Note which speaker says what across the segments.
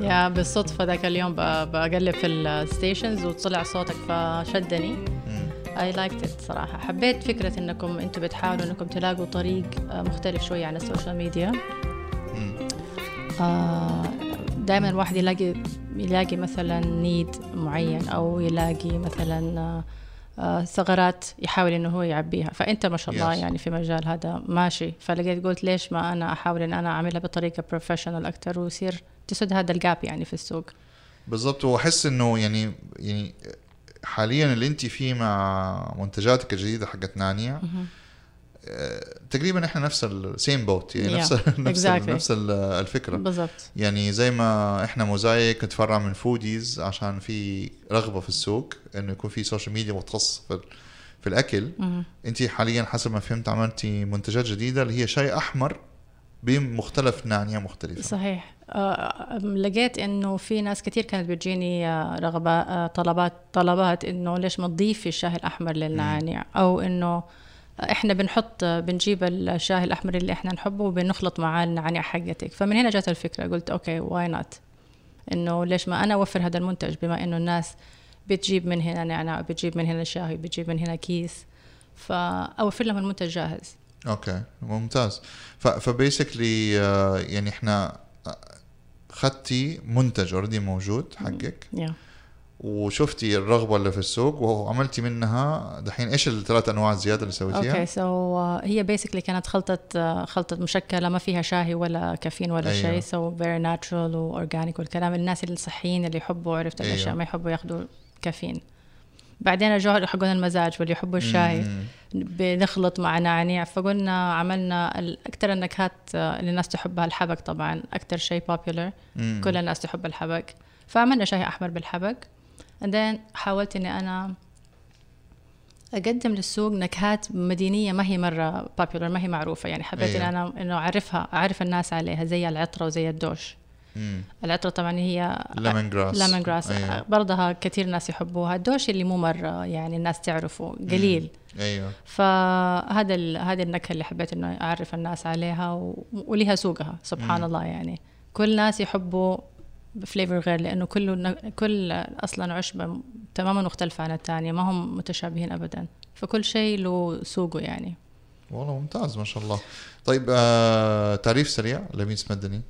Speaker 1: يا بالصدفة ذاك اليوم بقلب في ال stations وطلع صوتك فشدني. I liked it صراحة. حبيت فكرة إنكم أنتم بتحاولوا إنكم تلاقوا طريق آه، مختلف شوية عن السوشيال ميديا. دائما الواحد يلاقي يلاقي مثلا need معين أو يلاقي مثلا آه، آه، ثغرات يحاول إنه هو يعبيها. فأنت ما شاء الله
Speaker 2: Yes.
Speaker 1: يعني في مجال هذا ماشي. فلقيت قلت ليش ما أنا أحاول إن أنا أعملها بطريقة professional أكثر ويصير تسد هذا ال gap يعني في السوق.
Speaker 2: بالضبط. وأحس إنه يعني يعني حاليا اللي أنت فيه مع منتجاتك الجديدة حقت نعنيع آه، تقريبا إحنا نفس ال same boat يعني
Speaker 1: Yeah,
Speaker 2: نفس نفس
Speaker 1: exactly.
Speaker 2: نفس ال- الفكرة.
Speaker 1: بالضبط.
Speaker 2: يعني زي ما إحنا موزايك نتفرع من فوديز عشان في رغبة في السوق إنه يكون في سوشيال ميديا متخصص في, في
Speaker 1: الأكل.
Speaker 2: أنت حاليا حسب ما فهمت عملتي منتجات جديدة اللي هي شاي أحمر بمختلف نانيا مختلفة.
Speaker 1: صحيح. آه، لقيت إنه في ناس كثير كانت بتجيني آه، رغبات آه، طلبات طلبات إنه ليش ما تضيفي الشاي الأحمر للنعناع أو إنه إحنا بنحط بنجيب الشاي الأحمر اللي إحنا نحبه وبنخلط معاه النعناع حقتك. فمن هنا جت الفكرة. قلت okay why not إنه ليش ما أنا أوفر هذا المنتج؟ بما إنه الناس بتجيب من هنا نعناع بتجيب من هنا شاي بتجيب من هنا كيس فأوفر لهم المنتج جاهز.
Speaker 2: okay ممتاز ف basically يعني إحنا آه، خدتي منتج already موجود حقك
Speaker 1: yeah.
Speaker 2: وشفتي الرغبة اللي في السوق وعملتي منها دحين إيش الثلاث أنواع الزيادة اللي سويتيها؟
Speaker 1: أوكي سو هي بيسكلي كانت خلطة آه، خلطة مشكلة ما فيها شاي ولا كافيين ولا
Speaker 2: أيوة.
Speaker 1: شيء so very natural و organic والكلام الناس الصحيين اللي يحبوا عرفت
Speaker 2: أيوة.
Speaker 1: الاشياء ما يحبوا ياخذوا كافيين بعدين رجعوا يحقون المزاج واللي يحبوا الشاي. بنخلط مع نعناع فقلنا عملنا أكثر النكهات آه، اللي الناس تحبها الحبق طبعا أكثر شيء بوبيلر
Speaker 2: مم.
Speaker 1: كل الناس تحب الحبق فعملنا شاي أحمر بالحبق then حاولت إني أنا أقدم للسوق نكهات مدينية ما هي مرة popular ما هي معروفة يعني حبيت. أيوه. أنا إنه أعرفها أعرف الناس عليها زي العطرة وزي الدوش
Speaker 2: مم.
Speaker 1: العطره طبعا هي lemongrass lemongrass
Speaker 2: أيوه.
Speaker 1: برضها كثير ناس يحبوها. الدوش اللي مو مرة يعني الناس تعرفه قليل.
Speaker 2: أيوه.
Speaker 1: فهذا ال- هذه النكهة اللي حبيت إنه أعرف الناس عليها و... ولها سوقها سبحان
Speaker 2: مم.
Speaker 1: الله يعني. كل ناس يحبوا flavor غير لأنه كل كل أصلا عشبة تماما مختلفة عن الثانية ما هم متشابهين ابدا. فكل شيء له سوقه يعني.
Speaker 2: والله ممتاز ما شاء الله. طيب آه تعريف سريع لميس مدني.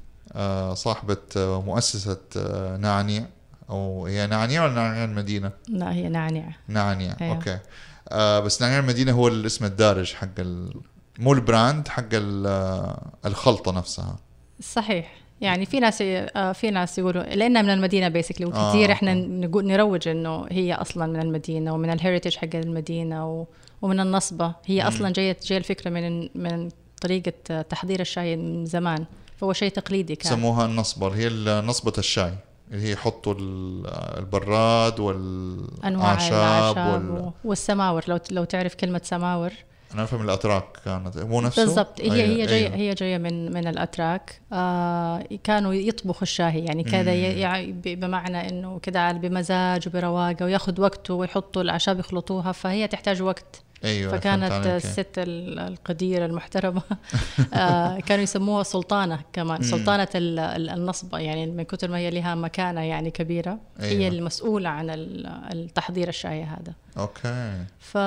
Speaker 2: صاحبة آه مؤسسة آه نعنيع أو هي نعنيع ولا نعنيع المدينة؟
Speaker 1: لا هي نعناع
Speaker 2: نعنيع
Speaker 1: أيوه.
Speaker 2: okay آه بس نعنيع المدينة هو الاسم الدارج حق ال... مو ال brand حق ال- آه، الخلطة نفسها
Speaker 1: صحيح يعني في ناس آه، في ناس يقولوا لأنها من المدينة basically
Speaker 2: آه،
Speaker 1: وكثير إحنا
Speaker 2: آه.
Speaker 1: نقول نروج إنه هي أصلا من المدينة ومن ال heritage حق المدينة و ومن النصبة هي. أصلا جاية جاية الفكرة من من طريقة تحضير الشاي من زمان فهو شيء تقليدي كان.
Speaker 2: سموها النصبة اللي هي نصبة الشاي. اللي هي يحطوا ال- البراد
Speaker 1: أنواع
Speaker 2: والأعشاب
Speaker 1: الأعشاب
Speaker 2: وال...
Speaker 1: والسماور. لو لو تعرف كلمة سماور.
Speaker 2: أنا أفهم الأتراك كانت. مو نفسه؟
Speaker 1: بالضبط. هي
Speaker 2: أيوه،
Speaker 1: هي جاية
Speaker 2: أيوه.
Speaker 1: هي جاية من من الأتراك. آه كانوا يطبخوا الشاي. يعني كذا بمعنى إنه كذا بمزاج وبرواقة وياخذ وقته ويحطوا الأعشاب يخلطوها. فهي تحتاج وقت.
Speaker 2: فهمت
Speaker 1: فكانت. الست ال- القديرة المحترمة آه كانوا يسموها سلطانة كمان
Speaker 2: مم.
Speaker 1: سلطانة ال- ال- النصبه يعني من كثر ما هي لها مكانة يعني كبيرة هي
Speaker 2: أيوة.
Speaker 1: المسؤولة عن ال- التحضير الشاي هذا
Speaker 2: أوكي
Speaker 1: ف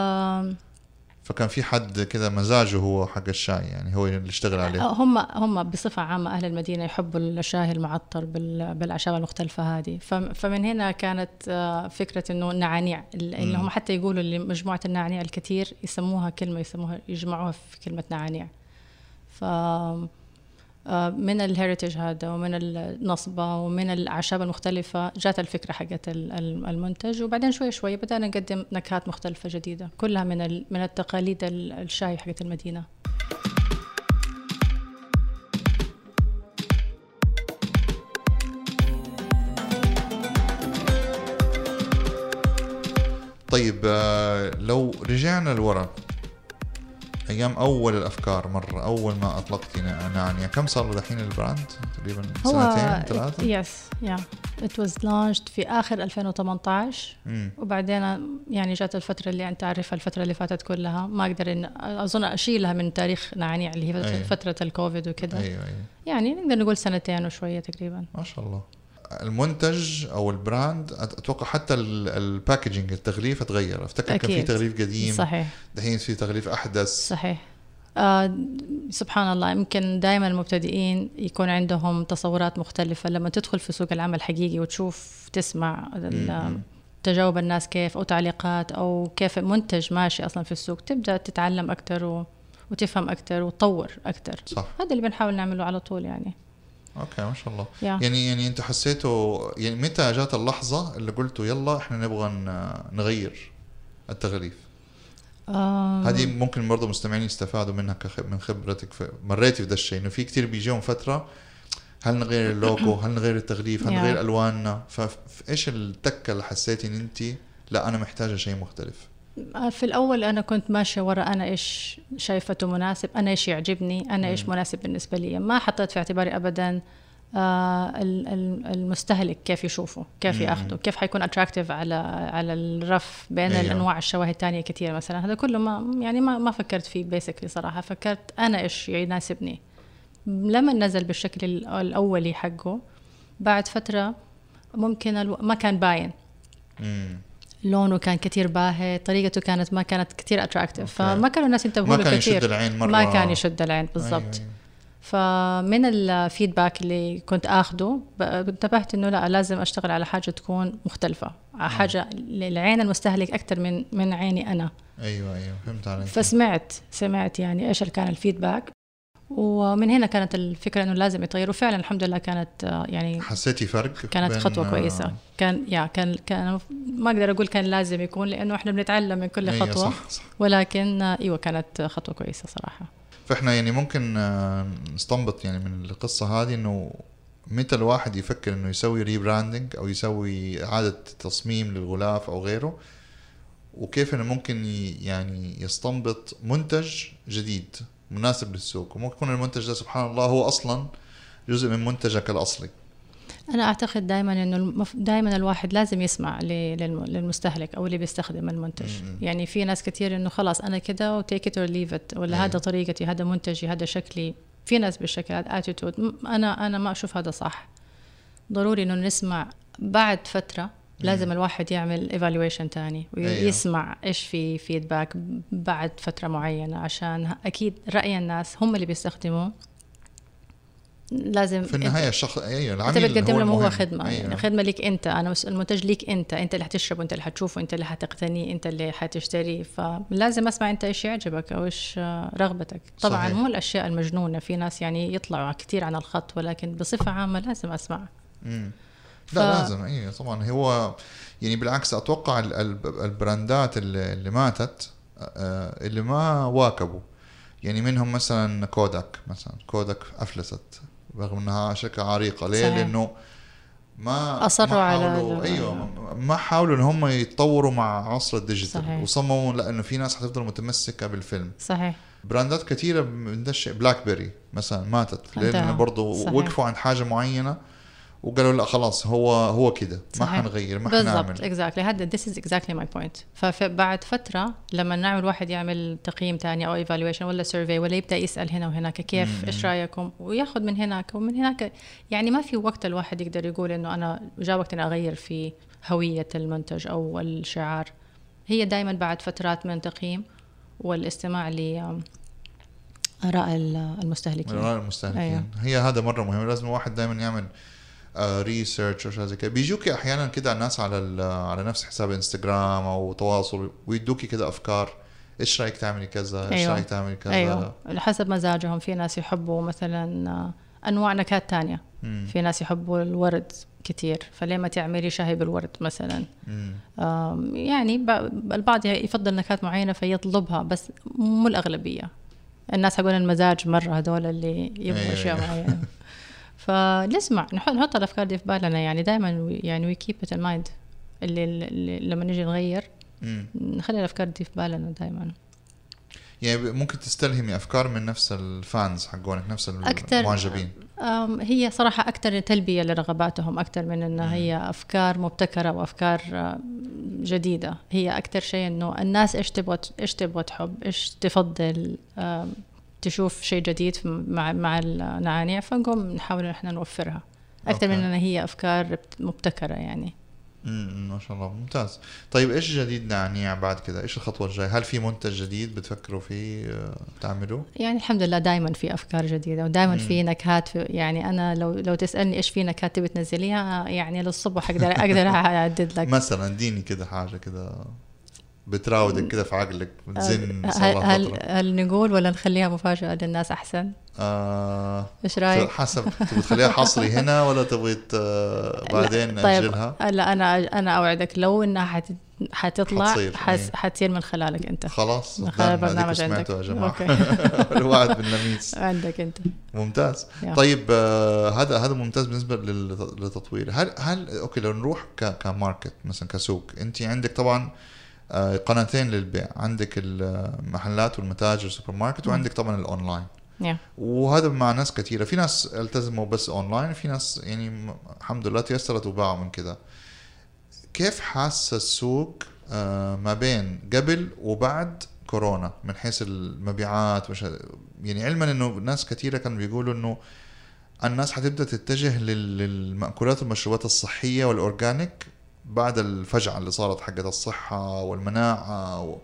Speaker 2: فكان في حد كذا مزاجه هو حق الشاي يعني هو اللي اشتغل عليه.
Speaker 1: هم هم بصفة عامة أهل المدينة يحبوا الشاي المعطر بال- بالأعشاب المختلفة هذه. فم- فمن هنا كانت آه، فكرة إنه النعانيع اللي. هم حتى يقولوا لمجموعة النعانيع الكثير يسموها كلمة يسموها يجمعوها في كلمة نعانيع ف آه، من الهيريتج هذا ومن النصبة ومن الأعشاب المختلفة جات الفكرة حقت ال- ال- المنتج. وبعدين شوي شوي بدأنا نقدم نكهات مختلفة جديدة كلها من من التقاليد ال- الشاي حقت المدينة.
Speaker 2: طيب آه، لو رجعنا لورا أيام أول الأفكار مرة أول ما اطلقتي نا- نعنيع كم صار له دحين ال brand؟
Speaker 1: تقريبا
Speaker 2: سنتين ثلاثة؟
Speaker 1: yes yeah it was launched في آخر 2018
Speaker 2: مم.
Speaker 1: وبعدين يعني جات الفترة اللي أنت عارفها الفترة اللي فاتت كلها. ما أقدر إن أظن أشيلها من تاريخ نعنيع اللي هي
Speaker 2: أيوة.
Speaker 1: فترة الكوفيد وكذا
Speaker 2: أيوه أيوه.
Speaker 1: يعني نقدر نقول سنتين وشوية تقريبا.
Speaker 2: ما شاء الله. المنتج أو ال brand أتوقع حتى ال- ال packaging التغليف اتغير أفتكر كان في
Speaker 1: أكيد.
Speaker 2: تغليف قديم.
Speaker 1: صحيح.
Speaker 2: دحين في تغليف أحدث.
Speaker 1: صحيح. آه سبحان الله يمكن دائما المبتدئين يكون عندهم تصورات مختلفة. لما تدخل في سوق العمل حقيقي وتشوف تسمع تجاوب الناس كيف أو تعليقات أو كيف منتج ماشي أصلا في السوق تبدأ تتعلم أكتر و... وتفهم أكتر وتطور أكتر.
Speaker 2: صح.
Speaker 1: هذا اللي بنحاول نعمله على طول يعني.
Speaker 2: أوكي ما شاء الله.
Speaker 1: يا.
Speaker 2: يعني يعني أنت حسيته يعني متى جات اللحظة اللي قلتوا يلا إحنا نبغى نغير التغليف
Speaker 1: آم،
Speaker 2: هذه ممكن برضه مستمعين يستفادوا منها كخ... من خبرتك. في... مريتي في ده الشيء إنه في كتير بيجيهم فترة هل نغير اللوجو؟ هل نغير التغليف هل. نغير ألواننا؟ فايش التكة اللي حسيتي إن أنت لا أنا محتاجة شيء مختلف؟
Speaker 1: آه، في الأول أنا كنت ماشية ورا أنا إيش شايفته مناسب أنا إيش يعجبني أنا إيش مناسب بالنسبة لي. ما حطيت في اعتباري أبدا آه ال- ال- المستهلك كيف يشوفه كيف
Speaker 2: مم.
Speaker 1: ياخده كيف حيكون attractive على على الرف بين
Speaker 2: أيوه.
Speaker 1: الأنواع الشواهي الثانية كثير مثلا. هذا كله ما يعني ما ما فكرت فيه basically صراحة. فكرت أنا إيش يناسبني. لما نزل بالشكل ال- الأولي حقه بعد فترة ممكن ألو... ما كان باين.
Speaker 2: امم
Speaker 1: لونه كان كتير باهت طريقته كانت ما كانت كتير
Speaker 2: attractive.
Speaker 1: فما كانوا الناس ينتبهوا
Speaker 2: ما
Speaker 1: له
Speaker 2: كان
Speaker 1: كتير.
Speaker 2: يشد العين مرة.
Speaker 1: ما كان يشد العين بالضبط.
Speaker 2: أيوة،.
Speaker 1: فمن ال feedback اللي كنت آخده انتبهت إنه لا لازم أشتغل على حاجة تكون مختلفة حاجة للعين المستهلك أكثر من من عيني أنا.
Speaker 2: أيوه أيوه فهمت عليك.
Speaker 1: فسمعت سمعت يعني إيش كان الفيدباك. ومن هنا كانت الفكرة إنه لازم يتغير وفعلا الحمد لله كانت آه، يعني
Speaker 2: حسيتي فرق
Speaker 1: كانت خطوة كويسة. كان يا كان كان ما أقدر أقول كان لازم يكون لأنه إحنا بنتعلم من كل
Speaker 2: أيوة،
Speaker 1: خطوة.
Speaker 2: صح صح.
Speaker 1: ولكن آه، إيوه كانت خطوة كويسة صراحة.
Speaker 2: فإحنا يعني ممكن آه، نستنبط يعني من القصة هذه إنه متى الواحد يفكر إنه يسوي rebranding أو يسوي إعادة تصميم للغلاف أو غيره وكيف إنه ممكن يعني يستنبط منتج جديد. مناسب للسوق. وممكن يكون المنتج ده سبحان الله هو أصلا جزء من منتجك الأصلي.
Speaker 1: أنا أعتقد دائما إنه المف... دائما الواحد لازم يسمع ل... للم... للمستهلك أو اللي بيستخدم المنتج.
Speaker 2: مم.
Speaker 1: يعني في ناس كثير إنه خلاص أنا كده و take it or leave it ولا
Speaker 2: أيوة.
Speaker 1: هذا طريقتي هذا منتجي هذا شكلي. في ناس بالشكل هذا attitude أنا أنا ما أشوف هذا صح. ضروري إنه نسمع بعد فترة لازم الواحد يعمل evaluation تاني
Speaker 2: أيوة.
Speaker 1: ويسمع إيش في feedback بعد فترة معينة عشان أكيد رأي الناس هم اللي بيستخدموه. لازم
Speaker 2: في النهاية الشخص أيوه
Speaker 1: أنت
Speaker 2: العميل
Speaker 1: بتقدم
Speaker 2: هو
Speaker 1: لهم هو. خدمة.
Speaker 2: أيوة.
Speaker 1: يعني خدمة ليك أنت. أنا المنتج ليك أنت. أنت اللي حتشربه أنت اللي حتشوفه أنت اللي حتقتنيه أنت اللي حتشتريه فلازم أسمع أنت إيش يعجبك أو إيش رغبتك. طبعا
Speaker 2: صحيح.
Speaker 1: مو الأشياء المجنونة. في ناس يعني يطلعوا كثير عن الخط ولكن بصفة عامة لازم أسمع.
Speaker 2: مم.
Speaker 1: ف-
Speaker 2: لا لازم اي طبعا هو يعني بالعكس أتوقع ال- ال- البراندات اللي, اللي ماتت اللي ما واكبوا يعني منهم مثلا كوداك مثلا كوداك أفلست رغم إنها شركة عريقة ليه؟
Speaker 1: صحيح.
Speaker 2: لأنه ما
Speaker 1: أصروا
Speaker 2: ما
Speaker 1: على
Speaker 2: حاولوا أيوه ما- حاولوا إن هم يتطوروا مع عصر ال digital
Speaker 1: صحيح.
Speaker 2: وصمموا لأنه في ناس حتفضل متمسكة بالفيلم
Speaker 1: صحيح
Speaker 2: براندات كثيرة من ده الشيء بلاك بيري مثلا ماتت
Speaker 1: لأنه.
Speaker 2: برضه. وقفوا عند حاجة معينة وقالوا لا خلاص هو هو كده. ما. حنغير ما
Speaker 1: بالضبط
Speaker 2: حنعمل
Speaker 1: exactly هذا this is exactly my point. فبعد فترة لما نعمل واحد يعمل تقييم تاني أو evaluation ولا survey ولا يبدأ يسأل هنا وهناك كيف. إيش رأيكم؟ وياخذ من هناك. ومن هناك يعني ما في وقت الواحد يقدر يقول إنه أنا جاء وقت إني أغير في هوية المنتج أو الشعار. هي دائما بعد فترات من التقييم والاستماع ل آراء المستهلكين.
Speaker 2: من وراء المستهلكين.
Speaker 1: أيوه.
Speaker 2: هي هذا مرة مهم. لازم الواحد دائما يعمل research أو شيء زي كده. بيجوكي أحيانا كده الناس على على نفس حساب انستغرام أو تواصل ويدوكي كده أفكار. إيش رأيك تعملي كذا؟ إيش
Speaker 1: أيوه.
Speaker 2: رأيك تعملي كذا؟
Speaker 1: أيوه. حسب مزاجهم. في ناس يحبوا مثلا آه، أنواع نكهات تانية.
Speaker 2: مم.
Speaker 1: في ناس يحبوا الورد كتير. فليه ما تعملي شاي بالورد مثلا؟ يعني البعض يفضل نكهات معينة فيطلبها بس مو الأغلبية. الناس حقون المزاج مرة هذول اللي يبغوا
Speaker 2: أيوة،
Speaker 1: أشياء
Speaker 2: أيوة.
Speaker 1: معينة. فنسمع نحط نحط الأفكار دي في بالنا يعني. دائما يعني we keep it in mind اللي, اللي لما نجي نغير. نخلي الأفكار دي في بالنا دائما
Speaker 2: يعني ممكن تستلهمي أفكار من نفس ال fans حقونك نفس المعجبين.
Speaker 1: هي صراحة أكثر تلبية لرغباتهم أكثر من أنها هي أفكار مبتكرة وأفكار آه، جديدة. هي أكثر شيء أنه الناس إيش تبغى إيش تبغى تحب إيش تفضل تشوف شيء جديد مع مع النعانيع فنقوم نحاول إن إحنا نوفرها. أكثر من. إنها هي أفكار بت- مبتكرة يعني.
Speaker 2: امم ما شاء الله. ممتاز. طيب إيش جديد نعنيع بعد كده؟ إيش الخطوة الجاية؟ هل في منتج جديد بتفكروا فيه آه، تعملوه؟
Speaker 1: يعني الحمد لله دائما في أفكار جديدة ودائما في نكهات في يعني أنا لو لو تسألني إيش في نكهات تبي تنزليها يعني للصبح أقدر أقدر اعدد لك.
Speaker 2: مثلا اديني كده حاجة كده. بتراودك كده في عقلك بتزن
Speaker 1: هل, هل, هل نقول ولا نخليها مفاجأة للناس أحسن؟
Speaker 2: آه
Speaker 1: إيش رأيك؟
Speaker 2: حسب تبغى تخليها حصري هنا ولا تبغى ت- بعدين
Speaker 1: طيب
Speaker 2: ناجلها
Speaker 1: لا أنا أنا أوعدك لو إنها حت حتطلع
Speaker 2: حتصير،
Speaker 1: حس
Speaker 2: إيه.
Speaker 1: حتصير من خلالك أنت.
Speaker 2: خلاص
Speaker 1: من خلال البرنامج عندك.
Speaker 2: يا
Speaker 1: جماعة.
Speaker 2: الوعد بالنميس
Speaker 1: عندك أنت.
Speaker 2: ممتاز.
Speaker 1: yeah.
Speaker 2: طيب آه هذا هذا ممتاز بالنسبة لل- للتطوير هل هل okay لو نروح ك ك market مثلا كسوق أنت عندك طبعا آه قناتين للبيع. عندك المحلات والمتاجر والسوبر ماركت وعندك طبعا ال
Speaker 1: online. yeah.
Speaker 2: وهذا مع ناس كثيرة. في ناس التزموا بس أونلاين في ناس يعني الحمد لله تيسرت وباعوا من كذا. كيف حاسه السوق آه، ما بين قبل وبعد كورونا؟ من حيث المبيعات مش يعني علما إنه ناس كثيرة كانوا بيقولوا إنه الناس حتبدأ تتجه لل- للمأكولات والمشروبات الصحية والاورجانيك بعد الفجعة اللي صارت حقت الصحة والمناعة و...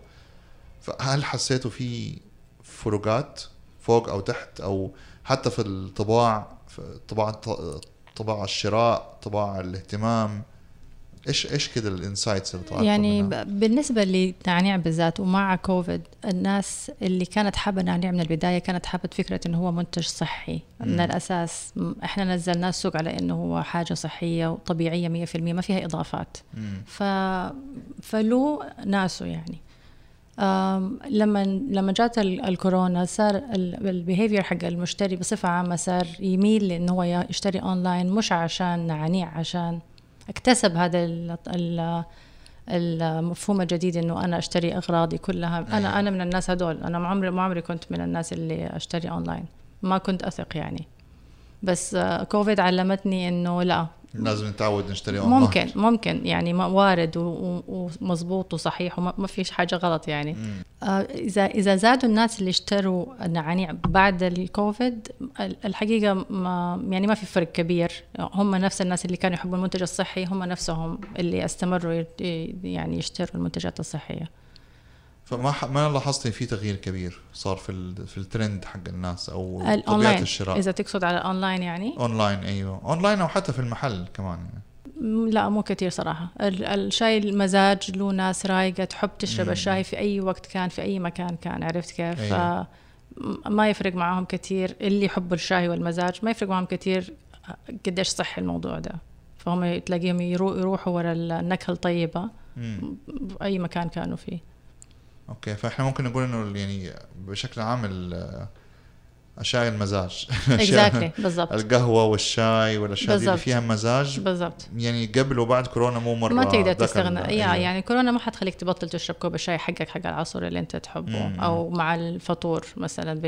Speaker 2: فهل حسيتوا في فروقات فوق أو تحت؟ أو حتى في الطباع في طباع طباع الشراء طباع الاهتمام؟ إيش إيش كده ال insights اللي طلعت
Speaker 1: يعني
Speaker 2: منها؟
Speaker 1: ب- بالنسبة لنعنيع بالذات ومع كوفيد الناس اللي كانت حابة نعنيع من البداية كانت حابة فكرة إنه هو منتج صحي من
Speaker 2: مم.
Speaker 1: الأساس م- إحنا نزلناه السوق على إنه هو حاجة صحية وطبيعية 100% ما فيها إضافات
Speaker 2: مم.
Speaker 1: ف... فله ناسه يعني لما لما جات ال- الكورونا صار ال behavior حق المشتري بصفة عامة صار يميل لإنه هو يشتري اونلاين مش عشان نعنيع عشان اكتسب هذا ال- ال- المفهوم الجديد إنه أنا أشتري أغراضي كلها. أنا أنا من الناس هدول. أنا ما عمري ما عمري كنت من الناس اللي أشتري أونلاين. ما كنت أثق يعني. بس آه، كوفيد علمتني إنه لا.
Speaker 2: لازم نتعود نشتري اونلاين
Speaker 1: ممكن ممكن. يعني وارد ومظبوط وصحيح وما ما فيش حاجة غلط يعني. آه، اذا إذا زادوا الناس اللي اشتروا النعنيع بعد الكوفيد ال- الحقيقة ما يعني ما في فرق كبير. هم نفس الناس اللي كانوا يحبوا المنتج الصحي هم نفسهم اللي استمروا يعني يشتروا المنتجات الصحية.
Speaker 2: فما ح... ما لاحظتي في تغيير كبير صار في ال... في الترند حق الناس أو
Speaker 1: طبيعة
Speaker 2: الشراء
Speaker 1: إذا تقصد على الاونلاين يعني
Speaker 2: اونلاين أيوه اونلاين أو حتى في المحل كمان يعني.
Speaker 1: لا مو كتير صراحة ال- الشاي المزاج له ناس رايقة تحب تشرب
Speaker 2: مم.
Speaker 1: الشاي في أي وقت كان في أي مكان كان عرفت كيف
Speaker 2: أيوة.
Speaker 1: ف ما يفرق معاهم كتير اللي يحبوا الشاي والمزاج ما يفرق معاهم كتير قديش صحي الموضوع ده فهم تلاقيهم يرو- يروحوا ورا النكهة الطيبة
Speaker 2: مم.
Speaker 1: بأي مكان كانوا فيه
Speaker 2: okay فاحنا ممكن نقول إنه يعني بشكل عام أشياء المزاج
Speaker 1: exactly بالضبط
Speaker 2: القهوة والشاي والأشياء دي اللي. فيها مزاج
Speaker 1: بالضبط
Speaker 2: يعني قبل وبعد كورونا مو مرة
Speaker 1: ما تقدر تستغنى yeah
Speaker 2: أيوة.
Speaker 1: يعني كورونا ما حتخليك تبطل تشرب كوب الشاي حقك حق العصر اللي أنت تحبه
Speaker 2: مم.
Speaker 1: أو مع الفطور مثلا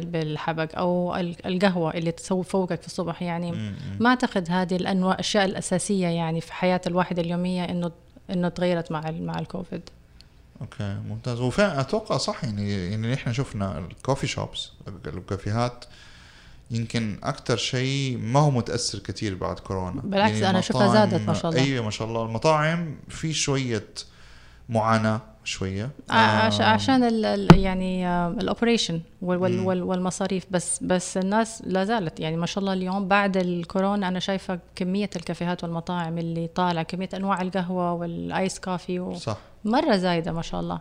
Speaker 1: بالحبق أو ال- القهوة اللي تسوي فوقك في الصبح يعني
Speaker 2: مم.
Speaker 1: ما أعتقد هذه الأنواع الأشياء الأساسية يعني في حياة الواحد اليومية انه إنه تغيرت مع مع الكوفيد
Speaker 2: أوكي ممتاز. وفعلا أتوقع صح يعني يعني إحنا شفنا الكوفي شوبس الكافيهات يمكن أكثر شيء ما هو متأثر كثير بعد كورونا.
Speaker 1: بالعكس،
Speaker 2: يعني
Speaker 1: أنا شفتها زادت ما شاء الله.
Speaker 2: أيوه ما شاء الله. المطاعم في شوية
Speaker 1: معاناة. شوية.
Speaker 2: آه،
Speaker 1: عشان ال ال يعني ال
Speaker 2: operation.
Speaker 1: والمصاريف. بس بس الناس لا زالت يعني ما شاء الله اليوم بعد الكورونا أنا شايفة كمية الكافيهات والمطاعم اللي طالعة كمية أنواع القهوة وال ice coffee و-
Speaker 2: صح.
Speaker 1: مرة زايدة ما شاء الله.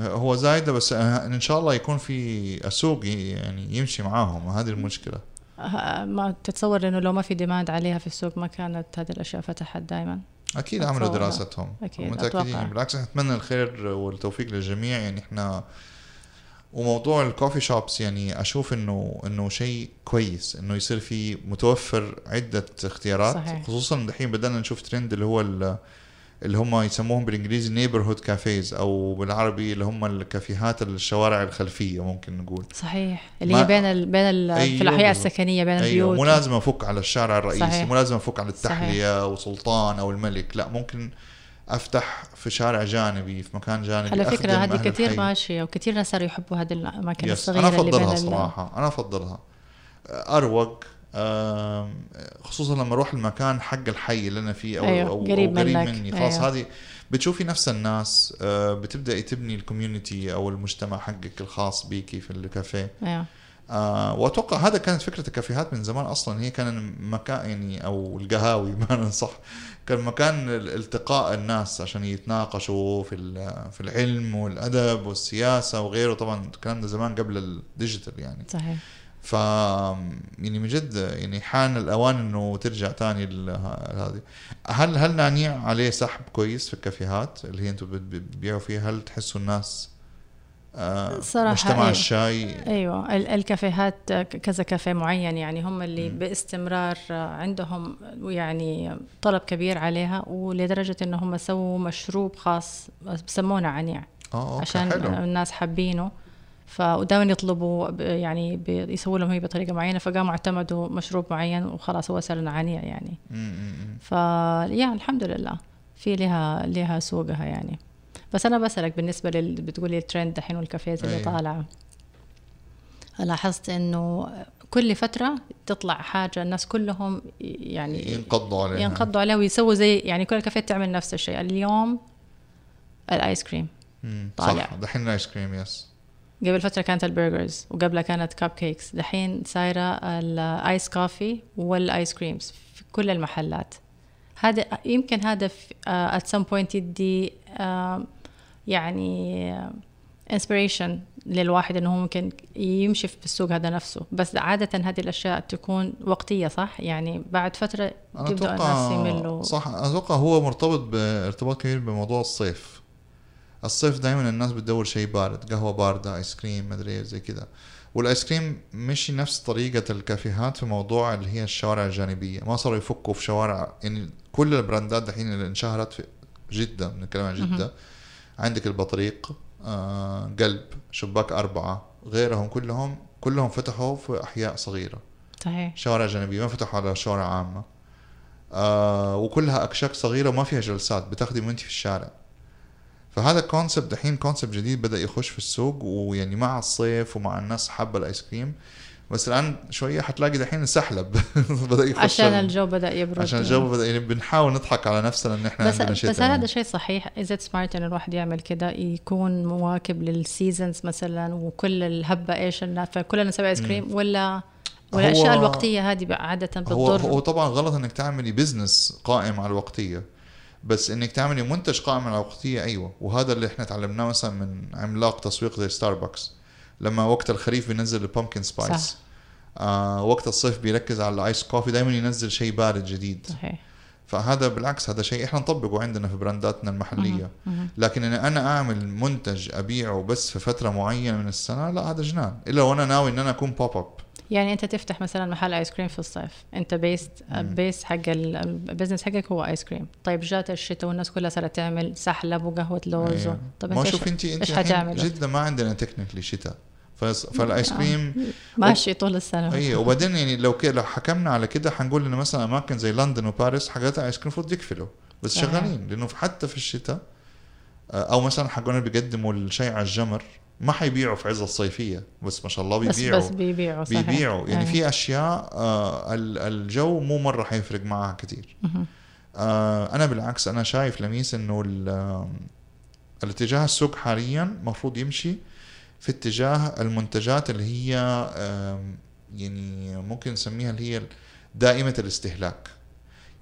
Speaker 2: هو زايدة بس إن شاء الله يكون في السوق يعني يمشي معاهم هذه المشكلة.
Speaker 1: ه- ما تتصور إنه لو ما في demand عليها في السوق ما كانت هذه الأشياء فتحت دائما
Speaker 2: أكيد عملوا. دراستهم
Speaker 1: أكيد،
Speaker 2: متأكدين
Speaker 1: أتوقع.
Speaker 2: بالعكس نتمنى الخير والتوفيق للجميع يعني إحنا وموضوع ال coffee shops يعني أشوف إنه إنه شيء كويس إنه يصير في متوفر عدة اختيارات
Speaker 1: صحيح.
Speaker 2: خصوصا دحين بدأنا نشوف ترند اللي هو اللي هم يسموهم بالإنجليزي neighborhood cafes أو بالعربي اللي هم الكافيهات الشوارع الخلفية ممكن نقول
Speaker 1: صحيح اللي هي بين ال بين ال
Speaker 2: أيوة
Speaker 1: في
Speaker 2: الأحياء.
Speaker 1: السكنية بين
Speaker 2: أيوه
Speaker 1: البيوت
Speaker 2: مو لازم أفك على الشارع الرئيسي
Speaker 1: صحيح.
Speaker 2: مو لازم أفك على التحلية وسلطان أو الملك لا ممكن أفتح في شارع جانبي في مكان جانبي
Speaker 1: على
Speaker 2: فكرة
Speaker 1: هذه كثير
Speaker 2: الحي.
Speaker 1: ماشية وكثير ناس صاروا يحبوا هذه الاماكن
Speaker 2: الصغيرة
Speaker 1: أنا
Speaker 2: أفضلها صراحة أنا أفضلها أروق خصوصا لما أروح المكان حق الحي اللي أنا فيه أو
Speaker 1: أيوة،
Speaker 2: أو
Speaker 1: قريب
Speaker 2: أو قريب
Speaker 1: منك.
Speaker 2: مني. خلاص
Speaker 1: أيوة.
Speaker 2: هذه بتشوفي نفس الناس آه، بتبداي تبني الكوميونتي أو المجتمع حقك الخاص بيكي في الكافيه.
Speaker 1: أيوه.
Speaker 2: آه وأتوقع هذا كانت فكرة الكافيهات من زمان أصلا. هي كان مكان يعني أو القهاوي بمعنى صح كان مكان التقاء الناس عشان يتناقشوا في في العلم والأدب والسياسة وغيره. طبعا الكلام ده زمان قبل الديجيتال يعني.
Speaker 1: صحيح.
Speaker 2: ف يعني من جد يعني حان الأوان إنه ترجع تاني ل- هذه. هل هل نانيع عليه سحب كويس في الكافيهات اللي هي أنتم بت- بتبيعوا فيها؟ هل تحسوا الناس آه
Speaker 1: صراحة
Speaker 2: مجتمع
Speaker 1: إيه.
Speaker 2: الشاي؟
Speaker 1: أيوه ال- الكافيهات كذا كافيه معين يعني هم اللي
Speaker 2: مم.
Speaker 1: باستمرار عندهم يعني طلب كبير عليها ولدرجة ان هم سووا مشروب خاص بسمونه عنيع
Speaker 2: أوكي
Speaker 1: عشان
Speaker 2: حلو.
Speaker 1: الناس حابينه. فدائما يطلبوا يعني يسووا لهم هي بطريقة معينة فقاموا اعتمدوا مشروب معين وخلاص هو صار عنيع يعني
Speaker 2: م.
Speaker 1: فيا الحمد لله في لها لها سوقها يعني بس أنا بسألك بالنسبة لل بتقولي الترند دحين والكافيهات اللي
Speaker 2: أيوة.
Speaker 1: طالعة لاحظت إنه كل فترة تطلع حاجة الناس كلهم يعني
Speaker 2: ينقضوا عليها
Speaker 1: ينقضوا عليها ويسووا زي يعني كل الكافيهات تعمل نفس الشيء اليوم الآيس كريم
Speaker 2: مم،
Speaker 1: طالع.
Speaker 2: صح دحين الآيس كريم yes
Speaker 1: قبل فترة كانت ال burgers وقبلها كانت cupcakes دحين صايرة ال iced coffee وال ice creams في كل المحلات. هذا يمكن هذا at some point يدي يعني inspiration للواحد إنه هو ممكن يمشي في السوق هذا نفسه. بس عادة هذه الأشياء تكون وقتية صح؟ يعني بعد فترة
Speaker 2: أنا
Speaker 1: يبدأ الناس يملوا.
Speaker 2: صح أتوقع هو مرتبط بارتباط كبير بموضوع الصيف. الصيف دائما الناس بتدور شيء بارد قهوة باردة ايس كريم مدري إيه زي كذا والايس كريم مش نفس طريقة الكافيهات في موضوع اللي هي الشوارع الجانبية. ما صاروا يفكوا في شوارع يعني كل البراندات دحين اللي انشهرت في جدة بنتكلم عن جدة. عندك البطريق آه قلب شباك أربعة غيرهم كلهم كلهم فتحوا في أحياء صغيرة.
Speaker 1: صحيح.
Speaker 2: شوارع جانبية ما فتحوا على شوارع عامة. آه وكلها أكشاك صغيرة وما فيها جلسات بتاخدي وانت في الشارع. فهذا concept دحين concept جديد بدأ يخش في السوق ويعني مع الصيف ومع الناس حابة الآيس كريم. بس الآن شوية حتلاقي دحين سحلب. بدأ يخش
Speaker 1: عشان
Speaker 2: ال-
Speaker 1: الجو بدأ يبرد.
Speaker 2: عشان الجو بدأ يعني بنحاول نضحك على نفسنا إن إحنا
Speaker 1: بس
Speaker 2: عندنا شتاء
Speaker 1: بس هل. هذا شيء صحيح. إذا smart إنه الواحد يعمل كده؟ يكون مواكب لل seasons مثلا وكل إيش الناس فكلنا نسوي آيس كريم ولا الأشياء الوقتية هذه بقى عادة
Speaker 2: هو
Speaker 1: بتضر
Speaker 2: هو طبعا غلط إنك تعملي business قائم على الوقتية. بس إنك تعملي منتج قائم على الوقتيه أيوه. وهذا اللي إحنا تعلمناه مثلا من عملاق تسويق زي ستاربكس لما وقت الخريف بينزل ال pumpkin spice
Speaker 1: صح.
Speaker 2: آه وقت الصيف بيركز على ال iced coffee دائما ينزل شيء بارد جديد.
Speaker 1: صحيح.
Speaker 2: فهذا بالعكس هذا شيء إحنا نطبقه عندنا في برانداتنا
Speaker 1: المحلية.
Speaker 2: لكن إن أنا أعمل منتج أبيعه بس في فترة معينة من السنة لا هذا جنان. إلا وأنا ناوي إن أنا أكون pop up
Speaker 1: يعني أنت تفتح مثلا محل آيس كريم في الصيف. أنت based base حق ال- ال business حقك هو آيس كريم طيب جات الشتاء والناس كلها صارت تعمل سحلب وقهوة لوز و...
Speaker 2: أيوة.
Speaker 1: طب
Speaker 2: ما شوف انت أنت
Speaker 1: حتعمل
Speaker 2: جدة ما عندنا technically شتاء. فالايس. كريم
Speaker 1: ماشي طول السنة.
Speaker 2: اي وبعدين يعني لو كده لو حكمنا على كده حنقول إنه مثلا أماكن زي لندن وباريس حاجات ايس كريم المفروض يقفلوا بس. شغالين لأنه حتى في الشتاء آه، أو مثلا حقون بيقدموا الشيء على الجمر ما حيبيعوا في عز الصيفية بس ما شاء الله
Speaker 1: بس
Speaker 2: بيبيعوا.
Speaker 1: بس بيبيعوا صحيح.
Speaker 2: بيبيعوا. يعني
Speaker 1: أي.
Speaker 2: في أشياء آه ال- الجو مو مرة حيفرق معها كثير. آه أنا بالعكس أنا شايف لميس إنه ال- آم، الاتجاه السوق حاليا مفروض يمشي في اتجاه المنتجات اللي هي يعني ممكن نسميها اللي هي دائمة الاستهلاك.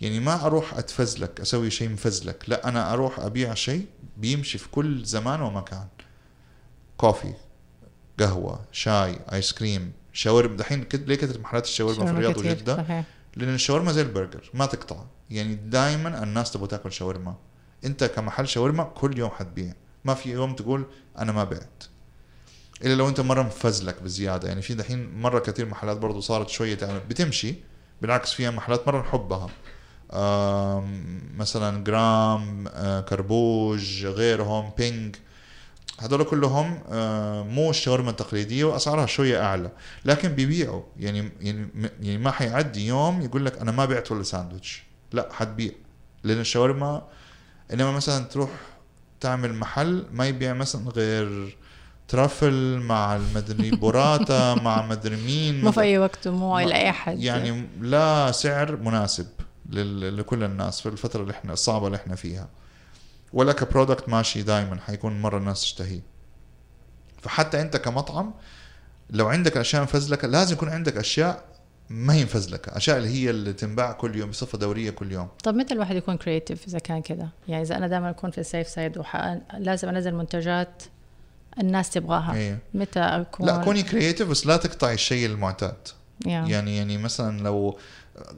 Speaker 2: يعني ما أروح أتفزلك أسوي شيء مفزلك لا أنا أروح أبيع شيء بيمشي في كل زمان ومكان. coffee قهوة شاي ايس كريم شاورما. دحين ليه كثرت محلات الشاورما في الرياض
Speaker 1: صحيح.
Speaker 2: لأن الشاورما زي البرجر ما تقطع. يعني دائما الناس تبغى تاكل شاورما. أنت كمحل شاورما كل يوم حتبيع. ما في يوم تقول أنا ما بعت. إلا لو أنت مرة مفزلك بزيادة. يعني في دحين مرة كثير محلات برضو صارت شوية تعمل. بتمشي بالعكس فيها محلات مرة نحبها. مثلا جرام آه، كربوج غيرهم بينج هذول كلهم آه، مو الشاورما التقليدية وأسعارها شوية أعلى لكن بيبيعوا. يعني يعني يعني ما حيعدي يوم يقول لك أنا ما بعت ولا ساندويتش. لا حتبيع. لأن الشاورما إنما مثلا تروح تعمل محل ما يبيع مثلا غير ترافل مع المدري بوراتا مع مدري مين
Speaker 1: مو في أي وقت
Speaker 2: ما-
Speaker 1: لأي احد
Speaker 2: يعني لا سعر مناسب لكل الناس في الفترة اللي إحنا الصعبة اللي إحنا فيها. ولا كبرودكت ماشي دائما حيكون مرة الناس تشتهيه فحتى أنت كمطعم لو عندك أشياء مفزلكة لازم يكون عندك أشياء ما هي مفزلكة أشياء اللي هي اللي تنباع كل يوم بصفة دورية كل يوم.
Speaker 1: طب متى الواحد يكون creative إذا كان كذا يعني إذا أنا دائما أكون في ال safe side وح... لازم أنزل منتجات الناس تبغاها.
Speaker 2: إيه.
Speaker 1: متى أكون؟
Speaker 2: لا كوني creative بس لا تقطعي الشيء المعتاد.
Speaker 1: يعني
Speaker 2: يعني يعني مثلا لو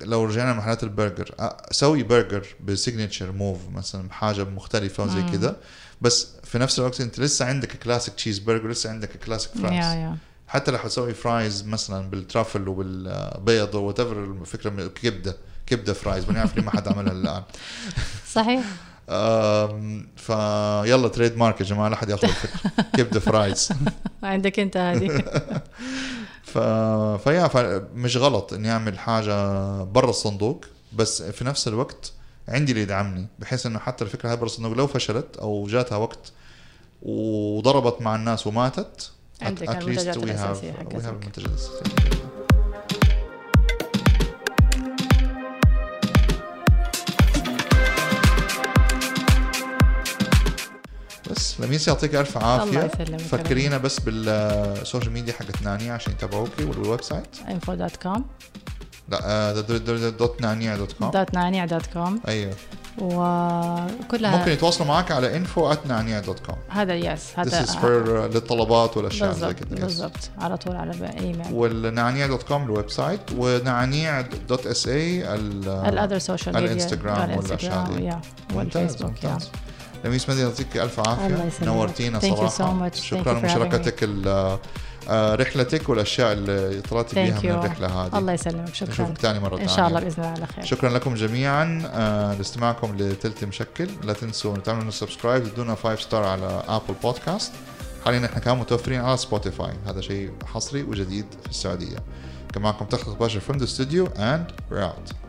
Speaker 2: لو رجعنا لمحلات البرجر سوي برجر ب signature move مثلا بحاجة مختلفة وزي. كده. بس في نفس الوقت أنت لسه عندك classic cheese burger لسه عندك
Speaker 1: classic
Speaker 2: fries
Speaker 1: يا
Speaker 2: حتى لو حتسوي fries مثلا بال truffle وبالبيض whatever الفكرة من كبدة كبده fries بنعرف ليه ما حد عملها الآن.
Speaker 1: صحيح.
Speaker 2: أم، فيلا trademark يا جماعة لا حد ياخذ الفكرة. كبدة فرايز
Speaker 1: عندك أنت هذه.
Speaker 2: ف... فيا. مش غلط إني أعمل حاجة برا الصندوق بس في نفس الوقت عندي اللي يدعمني بحيث إنه حتى الفكرة هاي برا الصندوق لو فشلت أو جاتها وقت وضربت مع الناس وماتت
Speaker 1: عندك المنتجات
Speaker 2: we
Speaker 1: حقتك.
Speaker 2: بس. لميس يعطيك ألف
Speaker 1: الله
Speaker 2: عافيه
Speaker 1: يسلمك
Speaker 2: فكرينا بس بالسوشيال ميديا حقت نانيا عشان يتابعوكي والويب سايت
Speaker 1: info دوت كوم
Speaker 2: لا آه، دوت نانيا دوت كوم
Speaker 1: دوت نانيع دوت كوم
Speaker 2: أيوه.
Speaker 1: وكلها
Speaker 2: ممكن يتواصلوا معك على info at دوت
Speaker 1: هذا yes
Speaker 2: This
Speaker 1: هذا
Speaker 2: is for للطلبات والأشياء زي
Speaker 1: بالضبط
Speaker 2: كده. Yes.
Speaker 1: بالضبط. على طول على الايميل
Speaker 2: والنعنيع dot com ال website ونعنيع dot SA ال
Speaker 1: other social media
Speaker 2: الانستغرام والأشياء دي.
Speaker 1: والفيسبوك
Speaker 2: ممتاز. لميس مدي يعطيك ألف
Speaker 1: عافية.
Speaker 2: نورتينا
Speaker 1: صراحة
Speaker 2: شكرا لمشاركتك آه، رحلتك والأشياء اللي طلعتي بيها من. الرحلة هذه.
Speaker 1: الله يسلمك. شكرا.
Speaker 2: نشوفك ثاني مرة
Speaker 1: إن شاء. الله بإذن الله على خير.
Speaker 2: شكرا لكم جميعا. آه، لاستماعكم لتلت مشكل. لا تنسوا تعملوا subscribe تدونا 5 star على Apple Podcast حاليا إحنا كمان متوفرين على سبوتيفاي هذا شيء حصري وجديد في السعودية. كان معكم تخلق باشا from the studio and we're out.